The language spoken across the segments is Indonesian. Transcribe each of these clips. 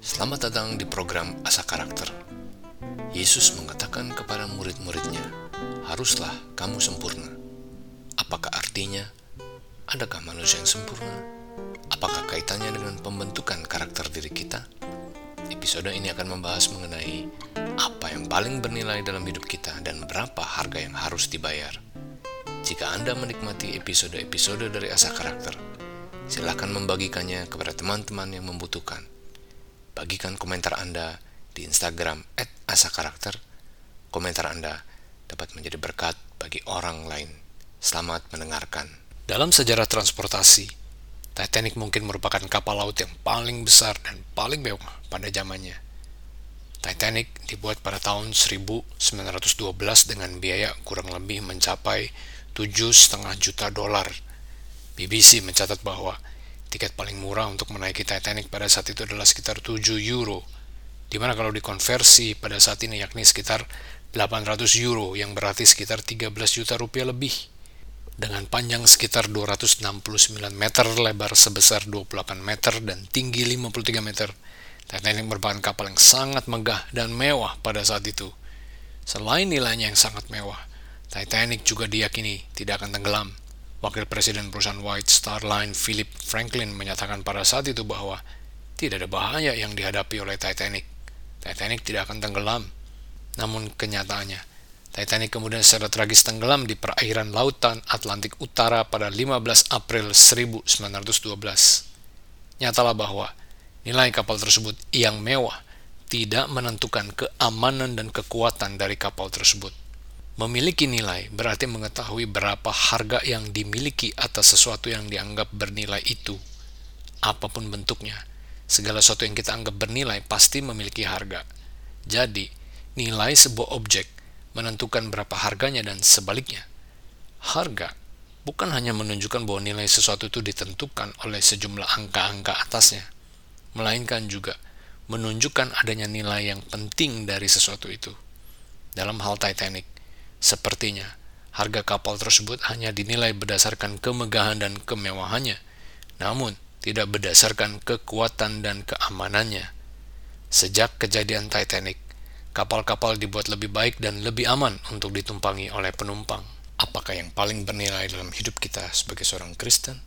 Selamat datang di program Asa Karakter. Yesus mengatakan kepada murid-muridnya, "Haruslah kamu sempurna." Apakah artinya? Adakah manusia yang sempurna? Apakah kaitannya dengan pembentukan karakter diri kita? Episode ini akan membahas mengenai apa yang paling bernilai dalam hidup kita dan berapa harga yang harus dibayar. Jika Anda menikmati episode-episode dari Asa Karakter, silakan membagikannya kepada teman-teman yang membutuhkan. Bagikan komentar Anda di Instagram @asakarakter. Komentar Anda dapat menjadi berkat bagi orang lain. Selamat mendengarkan. Dalam sejarah transportasi, Titanic mungkin merupakan kapal laut yang paling besar dan paling mewah pada zamannya. Titanic dibuat pada tahun 1912 dengan biaya kurang lebih mencapai 7,5 juta dolar. BBC mencatat bahwa tiket paling murah untuk menaiki Titanic pada saat itu adalah sekitar 7 euro. Di mana kalau dikonversi pada saat ini yakni sekitar 800 euro yang berarti sekitar 13 juta rupiah lebih. Dengan panjang sekitar 269 meter, lebar sebesar 28 meter, dan tinggi 53 meter, Titanic merupakan kapal yang sangat megah dan mewah pada saat itu. Selain nilainya yang sangat mewah, Titanic juga diyakini tidak akan tenggelam. Wakil Presiden perusahaan White Star Line Philip Franklin menyatakan pada saat itu bahwa tidak ada bahaya yang dihadapi oleh Titanic. Titanic tidak akan tenggelam. Namun kenyataannya, Titanic kemudian secara tragis tenggelam di perairan lautan Atlantik Utara pada 15 April 1912. Nyatalah bahwa nilai kapal tersebut yang mewah tidak menentukan keamanan dan kekuatan dari kapal tersebut. Memiliki nilai berarti mengetahui berapa harga yang dimiliki atas sesuatu yang dianggap bernilai itu. Apa pun bentuknya, segala sesuatu yang kita anggap bernilai pasti memiliki harga. Jadi, nilai sebuah objek menentukan berapa harganya dan sebaliknya. Harga bukan hanya menunjukkan bahwa nilai sesuatu itu ditentukan oleh sejumlah angka-angka atasnya, melainkan juga menunjukkan adanya nilai yang penting dari sesuatu itu. Dalam hal Titanic, Sepertinya, harga kapal tersebut hanya dinilai berdasarkan kemegahan dan kemewahannya, namun tidak berdasarkan kekuatan dan keamanannya. Sejak kejadian Titanic, kapal-kapal dibuat lebih baik dan lebih aman untuk ditumpangi oleh penumpang. Apakah yang paling bernilai dalam hidup kita sebagai seorang Kristen?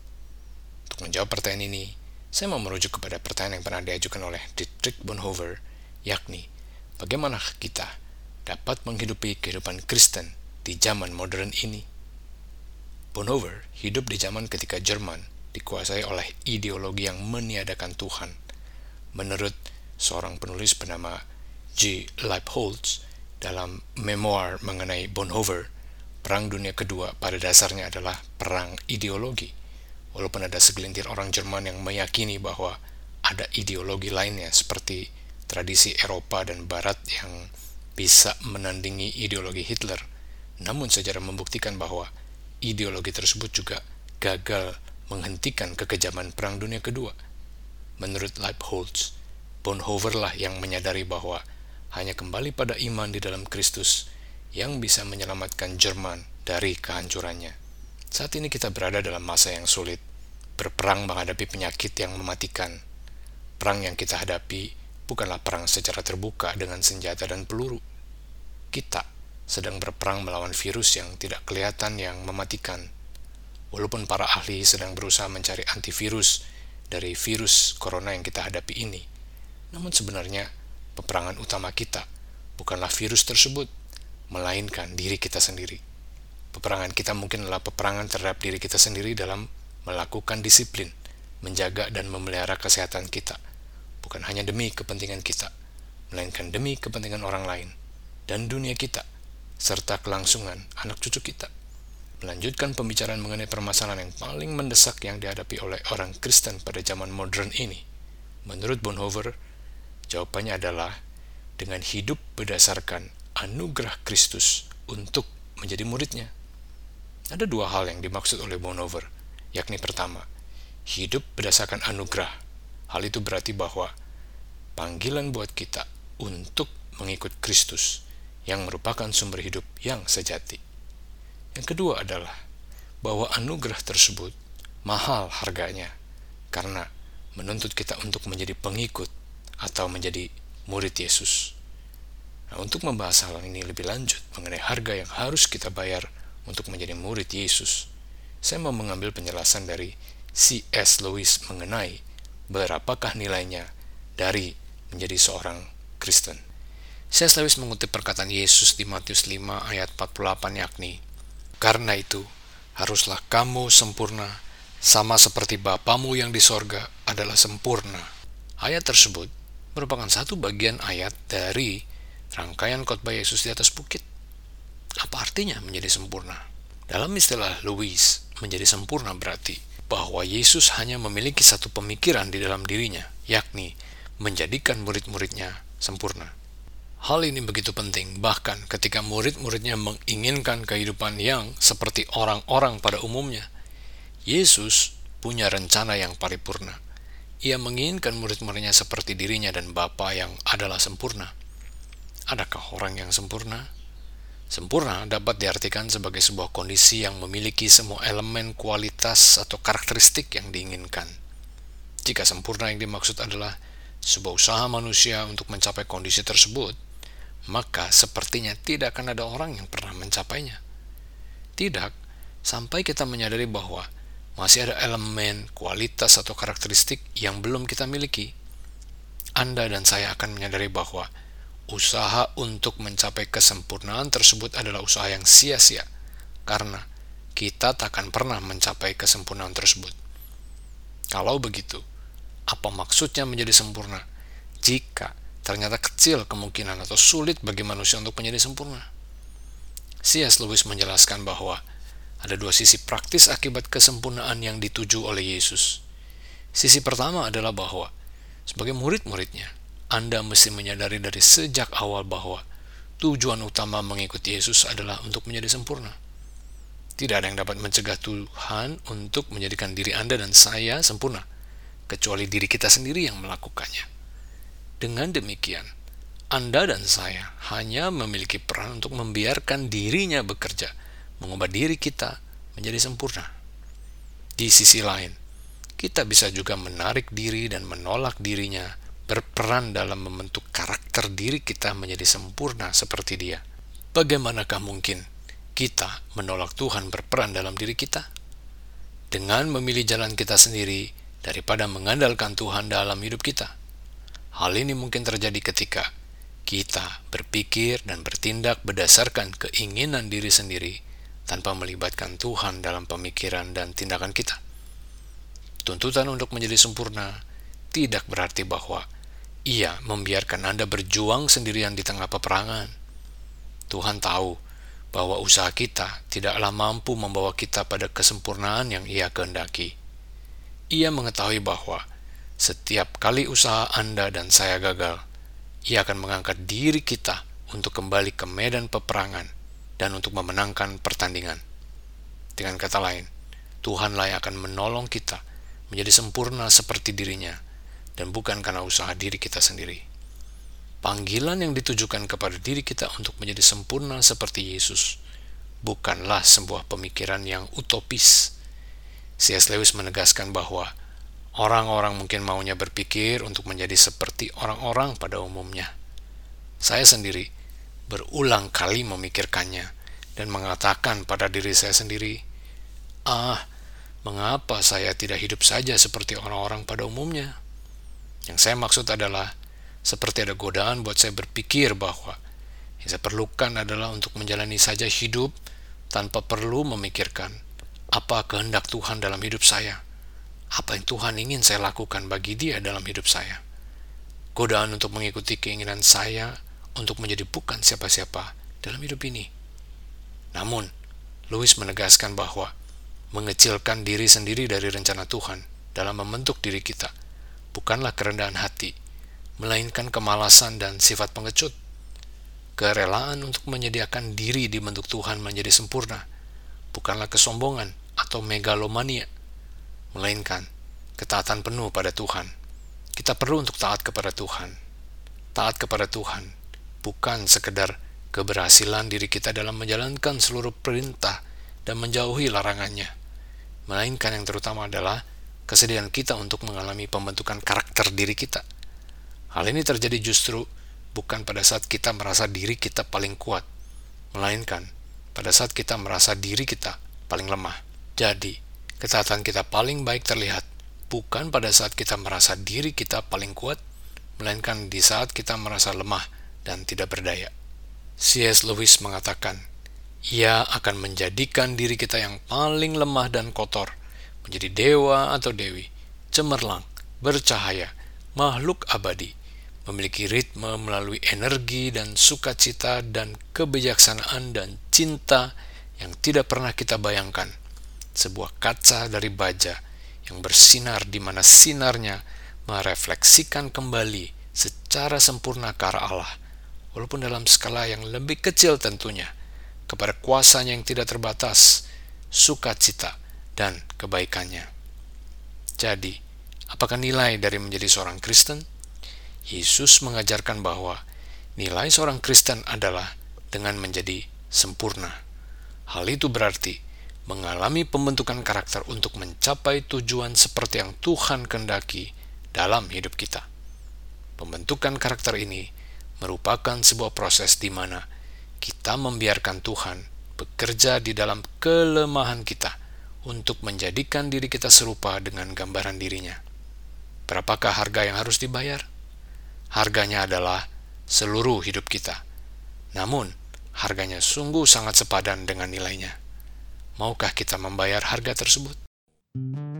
Untuk menjawab pertanyaan ini, saya mau merujuk kepada pertanyaan yang pernah diajukan oleh Dietrich Bonhoeffer, yakni, bagaimana kita dapat menghidupi kehidupan Kristen di zaman modern ini. Bonhoeffer hidup di zaman ketika Jerman dikuasai oleh ideologi yang meniadakan Tuhan. Menurut seorang penulis bernama G. Leibholz dalam memoir mengenai Bonhoeffer, Perang Dunia Kedua pada dasarnya adalah perang ideologi. Walaupun ada segelintir orang Jerman yang meyakini bahwa ada ideologi lainnya seperti tradisi Eropa dan Barat yang bisa menandingi ideologi Hitler, namun sejarah membuktikan bahwa ideologi tersebut juga gagal menghentikan kekejaman Perang Dunia Kedua. Menurut Leibholz, Bonhoeffer lah yang menyadari bahwa hanya kembali pada iman di dalam Kristus yang bisa menyelamatkan Jerman dari kehancurannya. Saat ini kita berada dalam masa yang sulit, berperang menghadapi penyakit yang mematikan. Perang yang kita hadapi bukanlah perang secara terbuka dengan senjata dan peluru. Kita sedang berperang melawan virus yang tidak kelihatan yang mematikan. Walaupun para ahli sedang berusaha mencari antivirus dari virus corona yang kita hadapi ini, namun sebenarnya peperangan utama kita bukanlah virus tersebut, melainkan diri kita sendiri. Peperangan kita mungkin adalah peperangan terhadap diri kita sendiri dalam melakukan disiplin, menjaga dan memelihara kesehatan kita – bukan hanya demi kepentingan kita, melainkan demi kepentingan orang lain dan dunia kita, serta kelangsungan anak cucu kita. Melanjutkan pembicaraan mengenai permasalahan yang paling mendesak yang dihadapi oleh orang Kristen pada zaman modern ini. Menurut Bonhoeffer, jawabannya adalah dengan hidup berdasarkan anugerah Kristus untuk menjadi muridnya. Ada dua hal yang dimaksud oleh Bonhoeffer, yakni pertama, hidup berdasarkan anugerah Hal itu berarti bahwa panggilan buat kita untuk mengikut Kristus yang merupakan sumber hidup yang sejati. Yang kedua adalah bahwa anugerah tersebut mahal harganya karena menuntut kita untuk menjadi pengikut atau menjadi murid Yesus. Nah, untuk membahas hal ini lebih lanjut mengenai harga yang harus kita bayar untuk menjadi murid Yesus, saya mau mengambil penjelasan dari C.S. Lewis mengenai berapakah nilainya dari menjadi seorang Kristen. C.S. Lewis mengutip perkataan Yesus di Matius 5 ayat 48 yakni, Karena itu, haruslah kamu sempurna, sama seperti Bapamu yang di sorga adalah sempurna. Ayat tersebut merupakan satu bagian ayat dari rangkaian khotbah Yesus di atas bukit. Apa artinya menjadi sempurna? Dalam istilah Louis, menjadi sempurna berarti bahwa Yesus hanya memiliki satu pemikiran di dalam dirinya, yakni menjadikan murid-muridnya sempurna. Hal ini begitu penting, bahkan ketika murid-muridnya menginginkan kehidupan yang seperti orang-orang pada umumnya. Yesus punya rencana yang paripurna. Ia menginginkan murid-muridnya seperti dirinya dan Bapa yang adalah sempurna. Adakah orang yang sempurna? Sempurna dapat diartikan sebagai sebuah kondisi yang memiliki semua elemen kualitas atau karakteristik yang diinginkan. Jika sempurna yang dimaksud adalah sebuah usaha manusia untuk mencapai kondisi tersebut, maka sepertinya tidak akan ada orang yang pernah mencapainya. Tidak, sampai kita menyadari bahwa masih ada elemen, kualitas, atau karakteristik yang belum kita miliki. Anda dan saya akan menyadari bahwa usaha untuk mencapai kesempurnaan tersebut adalah usaha yang sia-sia, karena kita takkan pernah mencapai kesempurnaan tersebut. Kalau begitu, apa maksudnya menjadi sempurna jika ternyata kecil kemungkinan atau sulit bagi manusia untuk menjadi sempurna? C.S. Lewis menjelaskan bahwa ada dua sisi praktis akibat kesempurnaan yang dituju oleh Yesus. Sisi pertama adalah bahwa sebagai murid-muridnya, anda mesti menyadari dari sejak awal bahwa tujuan utama mengikuti Yesus adalah untuk menjadi sempurna. Tidak ada yang dapat mencegah Tuhan untuk menjadikan diri Anda dan saya sempurna, kecuali diri kita sendiri yang melakukannya. Dengan demikian, Anda dan saya hanya memiliki peran untuk membiarkan dirinya bekerja, mengubah diri kita menjadi sempurna. Di sisi lain, kita bisa juga menarik diri dan menolak dirinya berperan dalam membentuk karakter diri kita menjadi sempurna seperti Dia. Bagaimanakah mungkin kita menolak Tuhan berperan dalam diri kita? Dengan memilih jalan kita sendiri daripada mengandalkan Tuhan dalam hidup kita. Hal ini mungkin terjadi ketika kita berpikir dan bertindak berdasarkan keinginan diri sendiri tanpa melibatkan Tuhan dalam pemikiran dan tindakan kita. Tuntutan untuk menjadi sempurna tidak berarti bahwa ia membiarkan Anda berjuang sendirian di tengah peperangan. Tuhan tahu bahwa usaha kita tidaklah mampu membawa kita pada kesempurnaan yang Ia kehendaki. Ia mengetahui bahwa setiap kali usaha Anda dan saya gagal, Ia akan mengangkat diri kita untuk kembali ke medan peperangan dan untuk memenangkan pertandingan. Dengan kata lain, Tuhanlah yang akan menolong kita menjadi sempurna seperti dirinya dan bukan karena usaha diri kita sendiri. Panggilan yang ditujukan kepada diri kita untuk menjadi sempurna seperti Yesus bukanlah sebuah pemikiran yang utopis. C.S. Lewis menegaskan bahwa orang-orang mungkin maunya berpikir untuk menjadi seperti orang-orang pada umumnya. Saya sendiri berulang kali memikirkannya dan mengatakan pada diri saya sendiri, "Ah, mengapa saya tidak hidup saja seperti orang-orang pada umumnya?" Yang saya maksud adalah seperti ada godaan buat saya berpikir bahwa yang saya perlukan adalah untuk menjalani saja hidup tanpa perlu memikirkan apa kehendak Tuhan dalam hidup saya. Apa yang Tuhan ingin saya lakukan bagi dia dalam hidup saya. Godaan untuk mengikuti keinginan saya untuk menjadi bukan siapa-siapa dalam hidup ini. Namun, Louis menegaskan bahwa mengecilkan diri sendiri dari rencana Tuhan dalam membentuk diri kita – bukanlah kerendahan hati, melainkan kemalasan dan sifat pengecut. Kerelaan untuk menyediakan diri di bentuk Tuhan menjadi sempurna, bukanlah kesombongan atau megalomania, melainkan ketaatan penuh pada Tuhan. Kita perlu untuk taat kepada Tuhan. Taat kepada Tuhan bukan sekedar keberhasilan diri kita dalam menjalankan seluruh perintah dan menjauhi larangannya, melainkan yang terutama adalah kesediaan kita untuk mengalami pembentukan karakter diri kita. Hal ini terjadi justru bukan pada saat kita merasa diri kita paling kuat, melainkan pada saat kita merasa diri kita paling lemah. Jadi, ketaatan kita paling baik terlihat bukan pada saat kita merasa diri kita paling kuat, melainkan di saat kita merasa lemah dan tidak berdaya. C.S. Lewis mengatakan, ia akan menjadikan diri kita yang paling lemah dan kotor menjadi dewa atau dewi, cemerlang, bercahaya, makhluk abadi, memiliki ritme melalui energi dan sukacita dan kebijaksanaan dan cinta yang tidak pernah kita bayangkan. Sebuah kaca dari baja yang bersinar di mana sinarnya merefleksikan kembali secara sempurna ke arah Allah, walaupun dalam skala yang lebih kecil tentunya, kepada kuasanya yang tidak terbatas, sukacita, dan kebaikannya. Jadi, apakah nilai dari menjadi seorang Kristen? Yesus mengajarkan bahwa nilai seorang Kristen adalah dengan menjadi sempurna. Hal itu berarti mengalami pembentukan karakter untuk mencapai tujuan seperti yang Tuhan kendaki dalam hidup kita. Pembentukan karakter ini merupakan sebuah proses di mana kita membiarkan Tuhan bekerja di dalam kelemahan kita untuk menjadikan diri kita serupa dengan gambaran dirinya. Berapakah harga yang harus dibayar? harganya adalah seluruh hidup kita. Namun, harganya sungguh sangat sepadan dengan nilainya. Maukah kita membayar harga tersebut? thank you